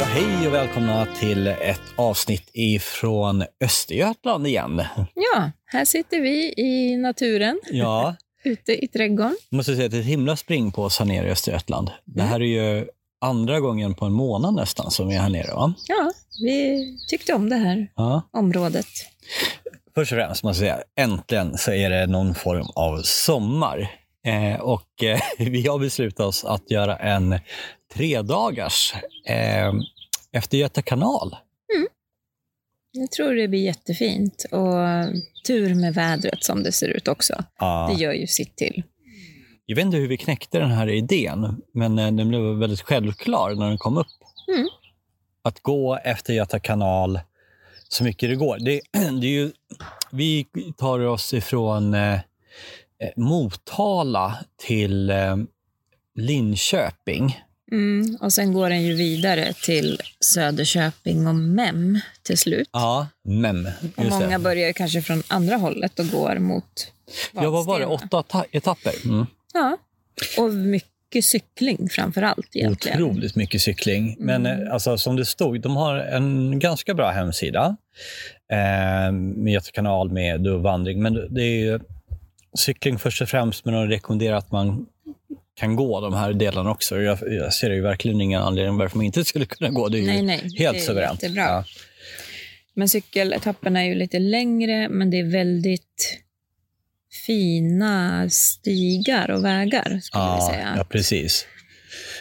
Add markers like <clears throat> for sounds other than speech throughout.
Ja, hej och välkomna till ett avsnitt ifrån Östergötland igen. Ja, här sitter vi i naturen, Ja, <laughs> ute i trädgården. jag måste säga att det är ett himla spring på oss här nere i Östergötland. Det här är ju andra gången på en månad nästan som vi är här nere. Va? Ja, vi tyckte om det här Ja. området. Först och främst måste jag säga, äntligen så är det någon form av sommar. Eh, och eh, <laughs> vi har beslutat oss att göra en tredagars eh, efter Göta kanal. Jag tror det blir jättefint och tur med vädret som det ser ut också. Ja. Det gör ju sitt till. Jag vet inte hur vi knäckte den här idén, men eh, den blev väldigt självklar när den kom upp. Mm. Att gå efter Göta kanal så mycket det går. Det, <clears throat> det är ju, vi tar oss ifrån eh, Motala till eh, Linköping. Mm, och sen går den ju vidare till Söderköping och Mem till slut. Ja, men. och många det. börjar kanske från andra hållet och går mot Ja, vad var det? Vadstena. Åtta ta- etapper? Mm. Ja, och mycket cykling framför allt egentligen. Otroligt mycket cykling. Men Mm. eh, alltså, som det stod, de har en ganska bra hemsida eh, med kanal med vandring. Men det är ju cykling först och främst, men de rekommenderar att man kan gå de här delarna också. Jag, jag ser ju verkligen ingen anledning varför man inte <laughs> skulle kunna gå. Det är Nej, nej, helt det är suveränt. jättebra. Ja. Men cykeletapperna är ju lite längre, men det är väldigt fina stigar och vägar, skulle vi Ja, säga. ja, precis.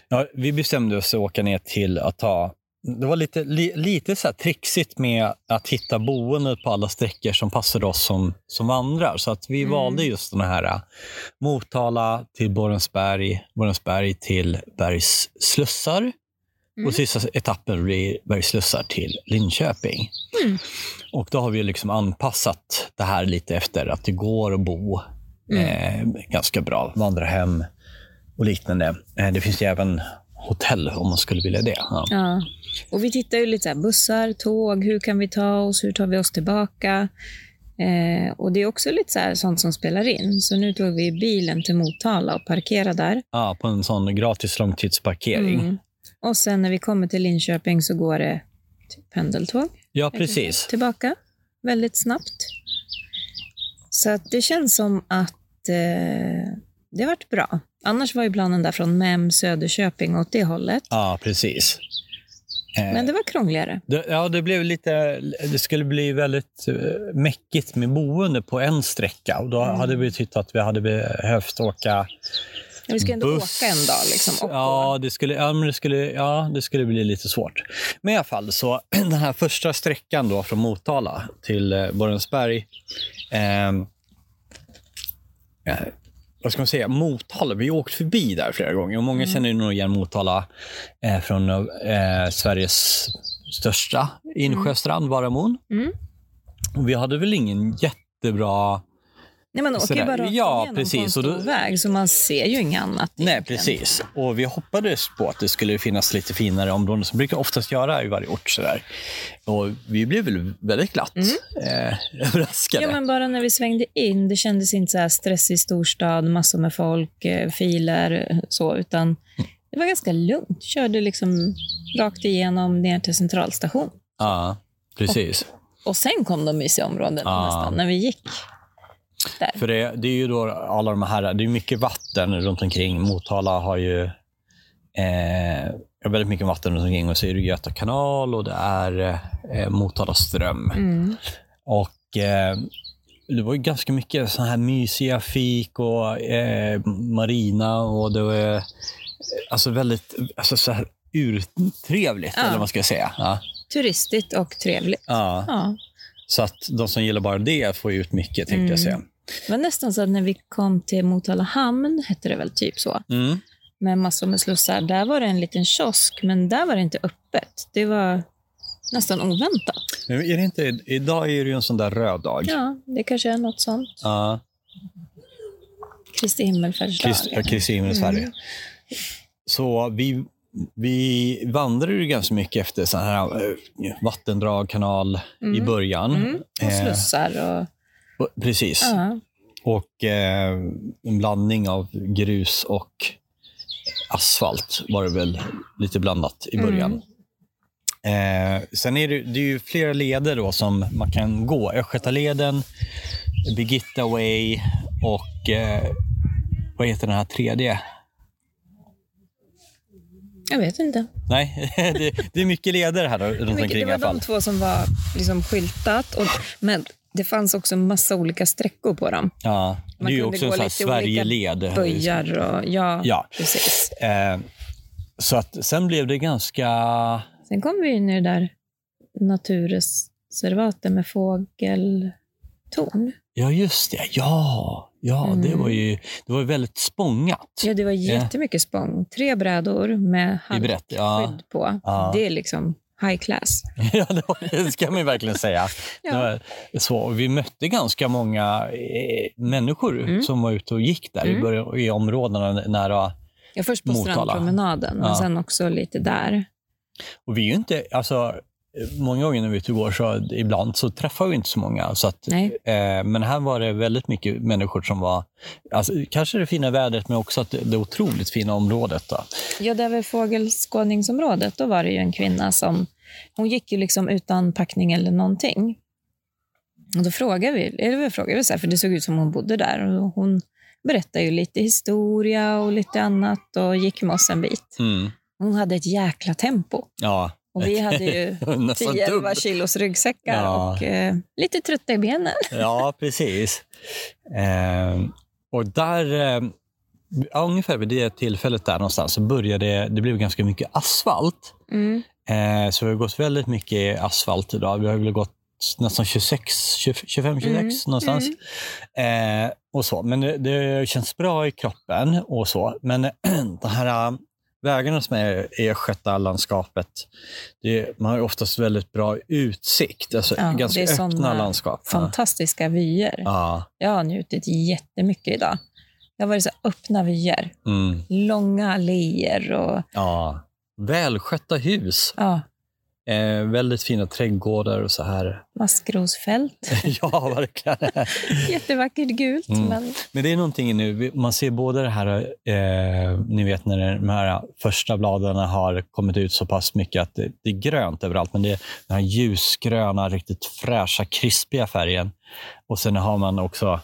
Ja, vi bestämde oss att åka ner till att ta det var lite, li, lite så trixigt med att hitta boendet på alla sträckor som passade oss som, som vandrar. Så att vi Mm. valde just den här äh, Motala till Borensberg, Borensberg till Bergs slussar. Mm. Och sista etappen blir Bergs slussar till Linköping. Mm. Och då har vi liksom anpassat det här lite efter att det går att bo Mm. eh, ganska bra. Vandrarhem och liknande. Eh, det finns ju även hotell om man skulle vilja det. Ja. Ja. Och vi tittar ju lite så här, bussar, tåg, hur kan vi ta oss, hur tar vi oss tillbaka? Eh, och det är också lite så här, sånt som spelar in. Så nu tog vi bilen till Motala och parkerade där. Ja, på en sån gratis långtidsparkering. Mm. Och sen när vi kommer till Linköping så går det typ pendeltåg. Ja, precis. tillbaka väldigt snabbt. Så att det känns som att eh, det har varit bra. Annars var ju planen där från Mem, Söderköping och åt det hållet. Ja, precis. Eh, Men det var krångligare. ja, det blev lite... Det skulle bli väldigt eh, mäckigt med boende på en sträcka. Och då Mm. hade vi tyckt att vi hade behövt åka Ja, vi ska ändå buss. åka en dag liksom, ja, det skulle, ja, men det skulle, ja, det skulle bli lite svårt. Men i alla fall, så <clears throat> den här första sträckan då från Motala till eh, Borensberg. Eh, vad ska man säga? Motala. Vi har åkt förbi där flera gånger. Och många känner ju nog igen Motala eh, från eh, Sveriges största insjöstrand, Varamon. Mm. Och vi hade väl ingen jättebra Nej, man åker ju bara rakt Ja, precis. på en Och stor väg, så man ser ju inget annat. Nej, egentligen. precis. Och vi hoppades på att det skulle finnas lite finare områden som brukar oftast göra i varje ort. Sådär. Och vi blev väl väldigt glatt eh, <laughs> överraskade. Ja, men bara när vi svängde in, det kändes inte så här stressig storstad, massor med folk, eh, filer, så, utan det var ganska lugnt. Körde liksom rakt igenom ner till centralstation. Ja, precis. Och sen kom de mysiga områdena Ja. nästan, när vi gick där. För det, det är ju då alla de här, det är mycket vatten runt omkring. Motala har ju eh, väldigt mycket vatten runt omkring och så är det Göta kanal och det är eh, Motala ström. Mm. Och eh, det var ju ganska mycket såna här mysiga fik och eh, marina och det var eh, alltså väldigt alltså så här urtrevligt, Ja. eller vad man ska säga. Ja. Turistigt och trevligt. Ja. Ja. Så att de som gillar bara det får ut mycket, tänkte Mm. jag säga. Det var nästan så att när vi kom till Motala hamn, hette det väl typ så, Mm. med massor med slussar, där var det en liten kiosk, men där var det inte öppet. Det var nästan oväntat. Men är det inte, idag är det ju en sån där röd dag. Ja, det kanske är något sånt. Ja, Kristi himmelfärdsdag. Krist- Kristi himmel i Sverige. Mm. Så vi, vi vandrade ju ganska mycket efter sån här eh, vattendrag, kanal i Mm. början. Mm. Och Eh, slussar och... precis. Ja. Och eh, en blandning av grus och asfalt var det väl lite blandat i början. Mm. Eh, sen är det, det är ju flera leder då som man kan gå. Östgötaleden, Birgitta Way och eh, vad heter den här tredje? Jag vet inte. Nej, <laughs> det, det är mycket leder här runt omkring det i var alla fall. de två som var liksom skyltat. Och, men det fanns också massa olika sträckor på dem. Ja, det Man är ju också en Sverigeled. Böjar och ja, Ja. precis. Eh, så att sen blev det ganska... Sen kom vi in i det där naturreservatet med fågeltorn. Ja, just det. Ja, ja det Mm. var ju det var väldigt spångat. Ja, det var jättemycket spång. Tre brädor med halkskydd ja. på. Ja. Det är liksom high class. <laughs> ja, det, ska man verkligen säga. <laughs> Ja. Så, vi mötte ganska många eh, människor Mm. som var ute och gick där i, Mm. början, i områdena nära. Ja, först på Motala. strandpromenaden, men Ja. sen också lite där. Och vi är ju inte, alltså, många gånger när vi är ute och går så ibland så träffar vi inte så många. Så att, eh, men här var det väldigt mycket människor som var, alltså, kanske det fina vädret men också att det, det otroligt fina området. Då. Ja, där vid fågelskådningsområdet, då var det ju en kvinna som hon gick ju liksom utan packning eller någonting. Och då frågade vi, eller vi frågade så här, för det såg ut som hon bodde där. Och hon berättade ju lite historia och lite annat och gick med oss en bit. Mm. Hon hade ett jäkla tempo. Ja. Och vi hade ju Nästan 10-11 dubbelt. kilos ryggsäckar Ja. och eh, lite trötta i benen. Ja, precis. Eh, och där, eh, ungefär vid det tillfället där någonstans så började det blev ganska mycket asfalt. Mm. Eh, så vi har gått väldigt mycket asfalt idag. Vi har väl gått nästan 26, 25, 26 Mm, någonstans. Eh, och så. Men det, det känns bra i kroppen och så. Men <clears throat> de här vägarna som är i Östgötalandskapet, det, man har oftast väldigt bra utsikt. Alltså Ja, ganska det är öppna landskap. Fantastiska vyer. Ja. Jag har njutit jättemycket idag. Det har varit så öppna vyer. Mm. Långa alléer och ja. Välskötta hus. ja, Eh, väldigt fina trädgårdar och så här. <laughs> maskrosfält. <laughs> ja, verkligen. <laughs> Jättevackert gult. Mm. Men, Men det är någonting nu, man ser både det här, eh, ni vet när de här första bladen har kommit ut så pass mycket att det, det är grönt överallt, men det är den här ljusgröna, riktigt fräscha, krispiga färgen. Och sen har man också,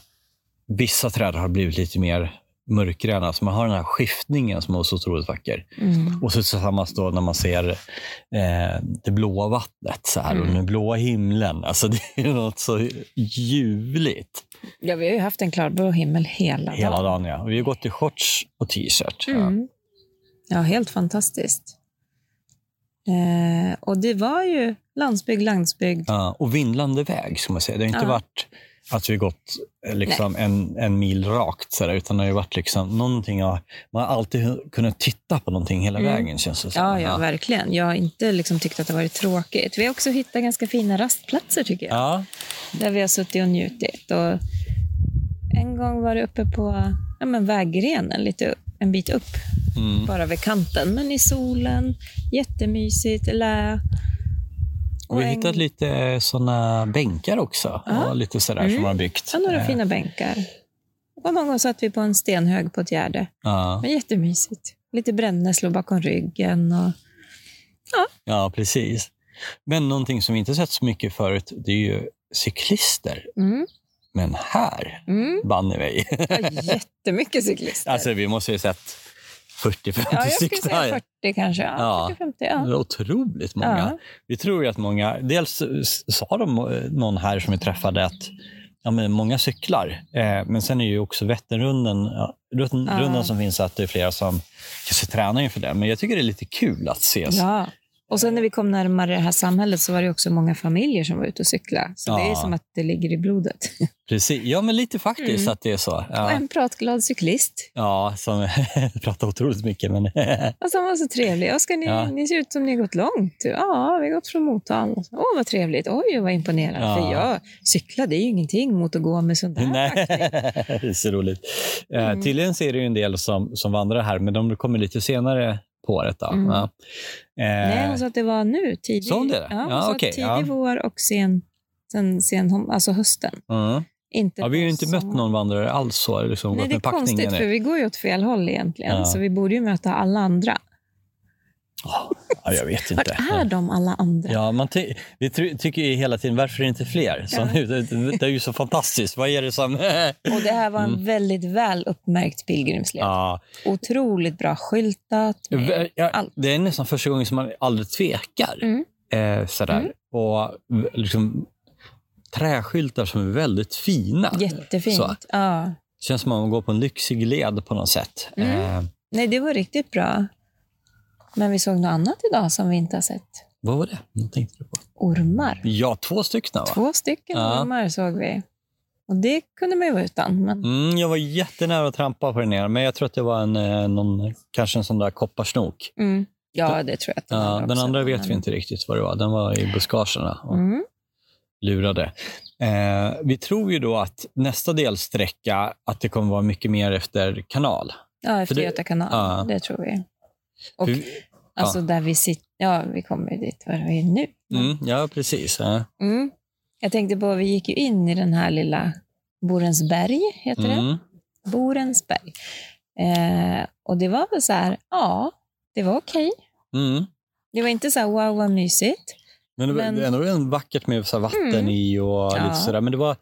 vissa träd har blivit lite mer mörkgröna, så man har den här skiftningen som är så otroligt vacker. mm. Och så tillsammans då när man ser eh, det blåa vattnet så här, och Mm. den blåa himlen. Alltså <laughs> det är något så ljuvligt. ja, vi har ju haft en klarblå himmel hela, Hela dagen, ja. Och Vi har gått i shorts och t-shirt. Ja. Mm. Ja, helt fantastiskt. Eh, och det var ju landsbygd, landsbygd. Ja, och vindlande väg, ska man säga. Det har inte Ja. varit att vi gått eh, liksom en, en mil rakt, så där, utan det har varit liksom någonting av, Man har alltid kunnat titta på någonting hela Mm. vägen, känns det. Ja, ja, verkligen. Jag har inte liksom tyckt att det varit tråkigt. Vi har också hittat ganska fina rastplatser, tycker jag. Ja. Där vi har suttit och njutit. Och en gång var det uppe på ja, men vägrenen, lite, en bit upp, Mm. bara vid kanten. Men i solen, jättemysigt, lä. Vi har en- hittat lite såna bänkar också. Ja. Lite sådär Mm. som man har byggt. Ja, några Eh, fina bänkar. Och någon gång satt vi på en stenhög på ett gärde. Ja. Men jättemysigt. Lite brännässlor bakom ryggen. Och... ja, precis. Men någonting som vi inte sett så mycket förut, det är ju cyklister. Mm. Men här, Mm. banne mig. Ja, jättemycket cyklister. alltså, vi måste ju sett 40-50 ja, stycken. säga 40 kanske. Ja, Ja. 40-50. Det Ja. är otroligt många. Ja. Vi tror ju att många, dels sa de, eh, någon här som vi träffade att ja, men många cyklar. Eh, men sen är ju också Vätternrundan ja, run- Ja. rundan som finns, att det är flera som kanske tränar inför det. Men jag tycker det är lite kul att ses. ja. Och sen när vi kom närmare det här samhället så var det också många familjer som var ute och cykla. Så det är Ja. som att det ligger i blodet. <laughs> Precis. Ja, men lite faktiskt Mm. att det är så. Och Ja, en pratglad cyklist. ja som <laughs> pratar otroligt mycket. Men <laughs> Och som var så trevlig. Och ska ni, Ja. ni ser ut som ni har gått långt. Ja, vi har gått från Motala. Åh, vad trevligt. Oj, vad imponerad. Ja. För jag cykla, det är ju ingenting mot att gå med sånt här. Nej, det är så roligt. Eh, Mm. Tydligen så är det ju en del som, som vandrar här, men de kommer lite senare på året. Då. Mm. Ja. Eh, Nej, hon sa att det var nu, tidig, hon det? Ja, Ja, sa okej, tidig ja. vår och sen, sen, sen alltså hösten. mm. Inte Ja, vi har ju inte mött någon vandrare alls. Så, liksom, Nej, det är konstigt, nu. för vi går ju åt fel håll egentligen. Så vi borde ju möta alla andra. Ja, Ja, jag vet Vart inte. är de alla andra? Ja, man ty vi ty tycker ju hela tiden, varför är det inte fler? Så, Ja. <laughs> det, det är ju så fantastiskt. Vad är det som... <laughs> Och det här var en väldigt väl uppmärkt pilgrimsled. Mm. ja. Otroligt bra skyltat. Ja, det är nästan första gången som man aldrig tvekar. Mm. Eh, sådär. Mm. Och liksom, träskyltar som är väldigt fina. Jättefint. Så. Ja. känns som att man går på en lyxig led på något sätt. Mm. Eh, Nej, det var riktigt bra. Men vi såg något annat idag som vi inte har sett. vad var det? Vad tänkte du på? Ormar. Ja, två stycken va? Två stycken Ja. ormar såg vi. Och det kunde man ju vara utan. Men... Mm, jag var jättenära att trampa på den ner, men jag tror att det var en, eh, någon, kanske en sån där kopparsnok. Mm. Ja, det tror jag att det Ja, var den andra vet Men- vi inte riktigt vad det var. Den var i buskagerna och Mm. lurade. Eh, vi tror ju då att nästa delsträcka, att det kommer vara mycket mer efter kanal. Ja, efter Göta kanal. ja. Det tror vi. Och För- alltså där vi sitter. Ja, vi kommer ju dit. Var är vi nu? Mm, ja, precis. Ja. Mm. Jag tänkte på, vi gick ju in i den här lilla Borensberg, heter det? Mm. Borensberg. Eh, och det var väl så här, ja, det var okej. Mm. Det var inte så här, wow, vad mysigt. Men det var Men- ändå en vackert med så vatten Mm. i och Ja. lite sådär. Men det var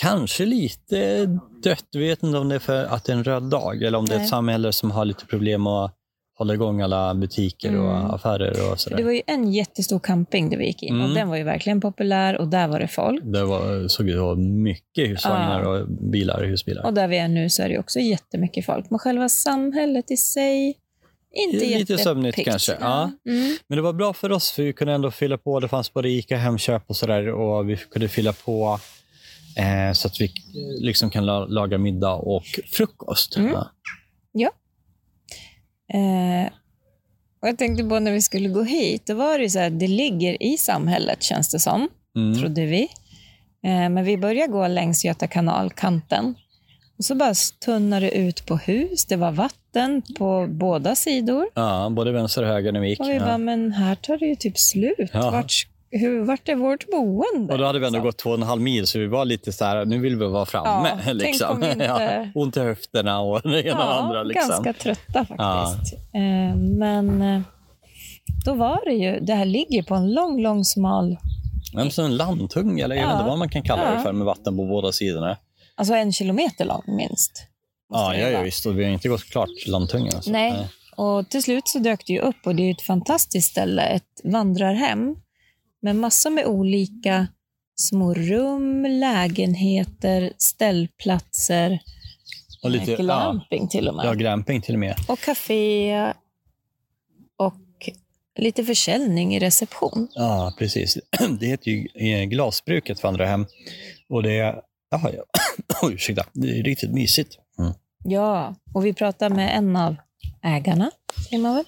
kanske lite dött. Vi vet inte om det är för att det är en röd dag eller om det är Nej. ett samhälle som har lite problem att hålla igång alla butiker Mm. och affärer och sådär. Det var ju en jättestor camping där vi gick in Mm. och den var ju verkligen populär och där var det folk. Det var, såg ut att vara mycket husvagnar Ja. och bilar, husbilar. Och där vi är nu så är det också jättemycket folk. Men själva samhället i sig, inte Lite sömnigt kanske, ja. Mm. Men det var bra för oss, för vi kunde ändå fylla på. Det fanns både Ica Hemköp och sådär och vi kunde fylla på eh, så att vi eh, liksom kan la- laga middag och frukost. Mm. Ja. Eh, och jag tänkte på när vi skulle gå hit, då var det ju så här, det ligger i samhället känns det som, Mm. trodde vi. Eh, men vi började gå längs Göta kanal-kanten. Och så bara tunnade det ut på hus, det var vatten på båda sidor. ja, både vänster och höger när vi gick. Och vi ja. bara, men här tar det ju typ slut. Ja. Vart, hur, vart är vårt boende? Och då hade vi ändå Så. gått två och en halv mil, så vi var lite så här, nu vill vi vara framme. Ja, <laughs> liksom. inte- <laughs> ja, ont i höfterna och det ena och det andra. Liksom. ganska trötta faktiskt. Eh, men eh, då var det ju, det här ligger på en lång, lång smal, Men som en landtung, eller jag vet Ja. inte vad man kan kalla det Ja. för, med vatten på båda sidorna. alltså en kilometer lång minst. Ja, ja, ja, visst. Och vi har inte gått klart landtungan. alltså. Nej. Och till slut så dök det ju upp och det är ett fantastiskt ställe, ett vandrarhem med massor med olika små rum, lägenheter, ställplatser, Och lite, ja, glamping till och med. ja, glamping till och med. Och café och lite försäljning i reception. Ja, precis. <clears throat> Det heter ju eh, Glasbruket vandrarhem. Och det är, jaha, ja. <clears throat> Oj, ursäkta. Det är riktigt mysigt. Mm. Ja, och vi pratade med en av ägarna, säger man väl.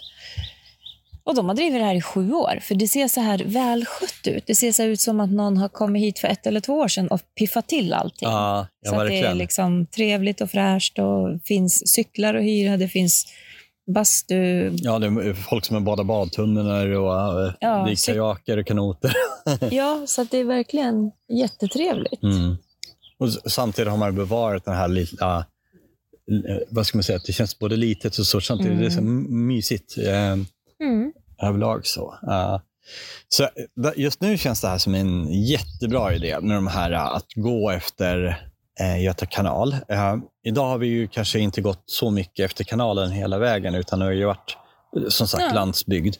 Och de har drivit det här i sju år, för det ser så här välskött ut. Det ser så ut som att någon har kommit hit för ett eller två år sedan och piffat till allting. Ja, ja så att det är liksom trevligt och fräscht och finns cyklar att hyra, det finns bastu. Ja, det är folk som har badat badtunnor och eh, Ja, det är kajaker och kanoter. <laughs> Ja, så det är verkligen jättetrevligt. Mm. Och samtidigt har man bevarat den här lilla, eh, vad ska man säga, det känns både litet och stort samtidigt. Mm. Det är så mysigt eh, Mm. Överlag. Så. Ja. så eh, just nu känns det här som en jättebra idé med de här eh, att gå efter eh, Göta kanal. Eh, idag har vi ju kanske inte gått så mycket efter kanalen hela vägen utan det har ju varit som sagt Ja. landsbygd.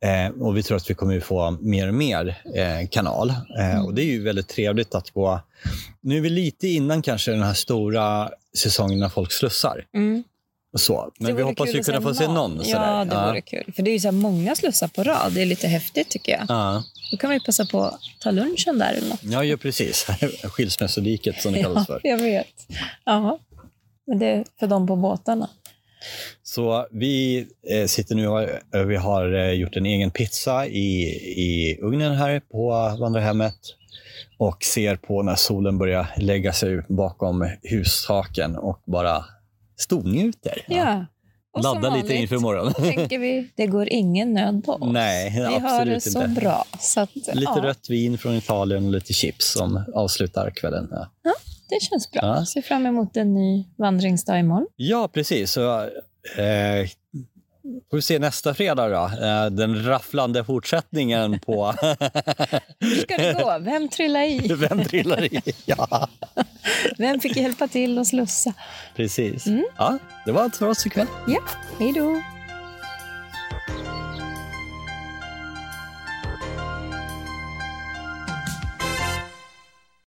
Eh, och vi tror att vi kommer få mer och mer eh, kanal. Mm. och det är ju väldigt trevligt att gå. Nu är vi lite innan kanske den här stora säsongen när folk slussar. Mm. Så. Men vi hoppas ju att kunna få se någon. Ja, sådär. det vore kul. För det är ju så här många slussar på rad. Det är lite häftigt tycker jag. Ja. Då kan vi passa på att ta lunchen där eller något. Ja, ja precis. <laughs> Skilsmässodiket som det kallas för. jag vet. Ja, men det är för dem på båtarna. Så vi eh, sitter nu och eh, vi har eh, gjort en egen pizza i, i ugnen här på vandrarhemmet och ser på när solen börjar lägga sig bakom hustaken och bara stornjuter. Ja. Och som Ladda lite inför imorgon. <laughs> tänker vi, det går ingen nöd på oss. Nej, vi har det absolut så inte. bra. Så att, Lite ja, rött vin från Italien och lite chips som avslutar kvällen. Ja. Det känns bra. Ja. Ser fram emot en ny vandringsdag imorgon. Ja, precis. Så, eh, Får vi se nästa fredag då. Eh, Den rafflande fortsättningen på <laughs> Hur ska det gå? Vem trillade i? <laughs> Vem trillar i? <laughs> Ja, Vem fick hjälpa till att slussa? precis. Ja, det var allt för oss ikväll. Ja, hej då.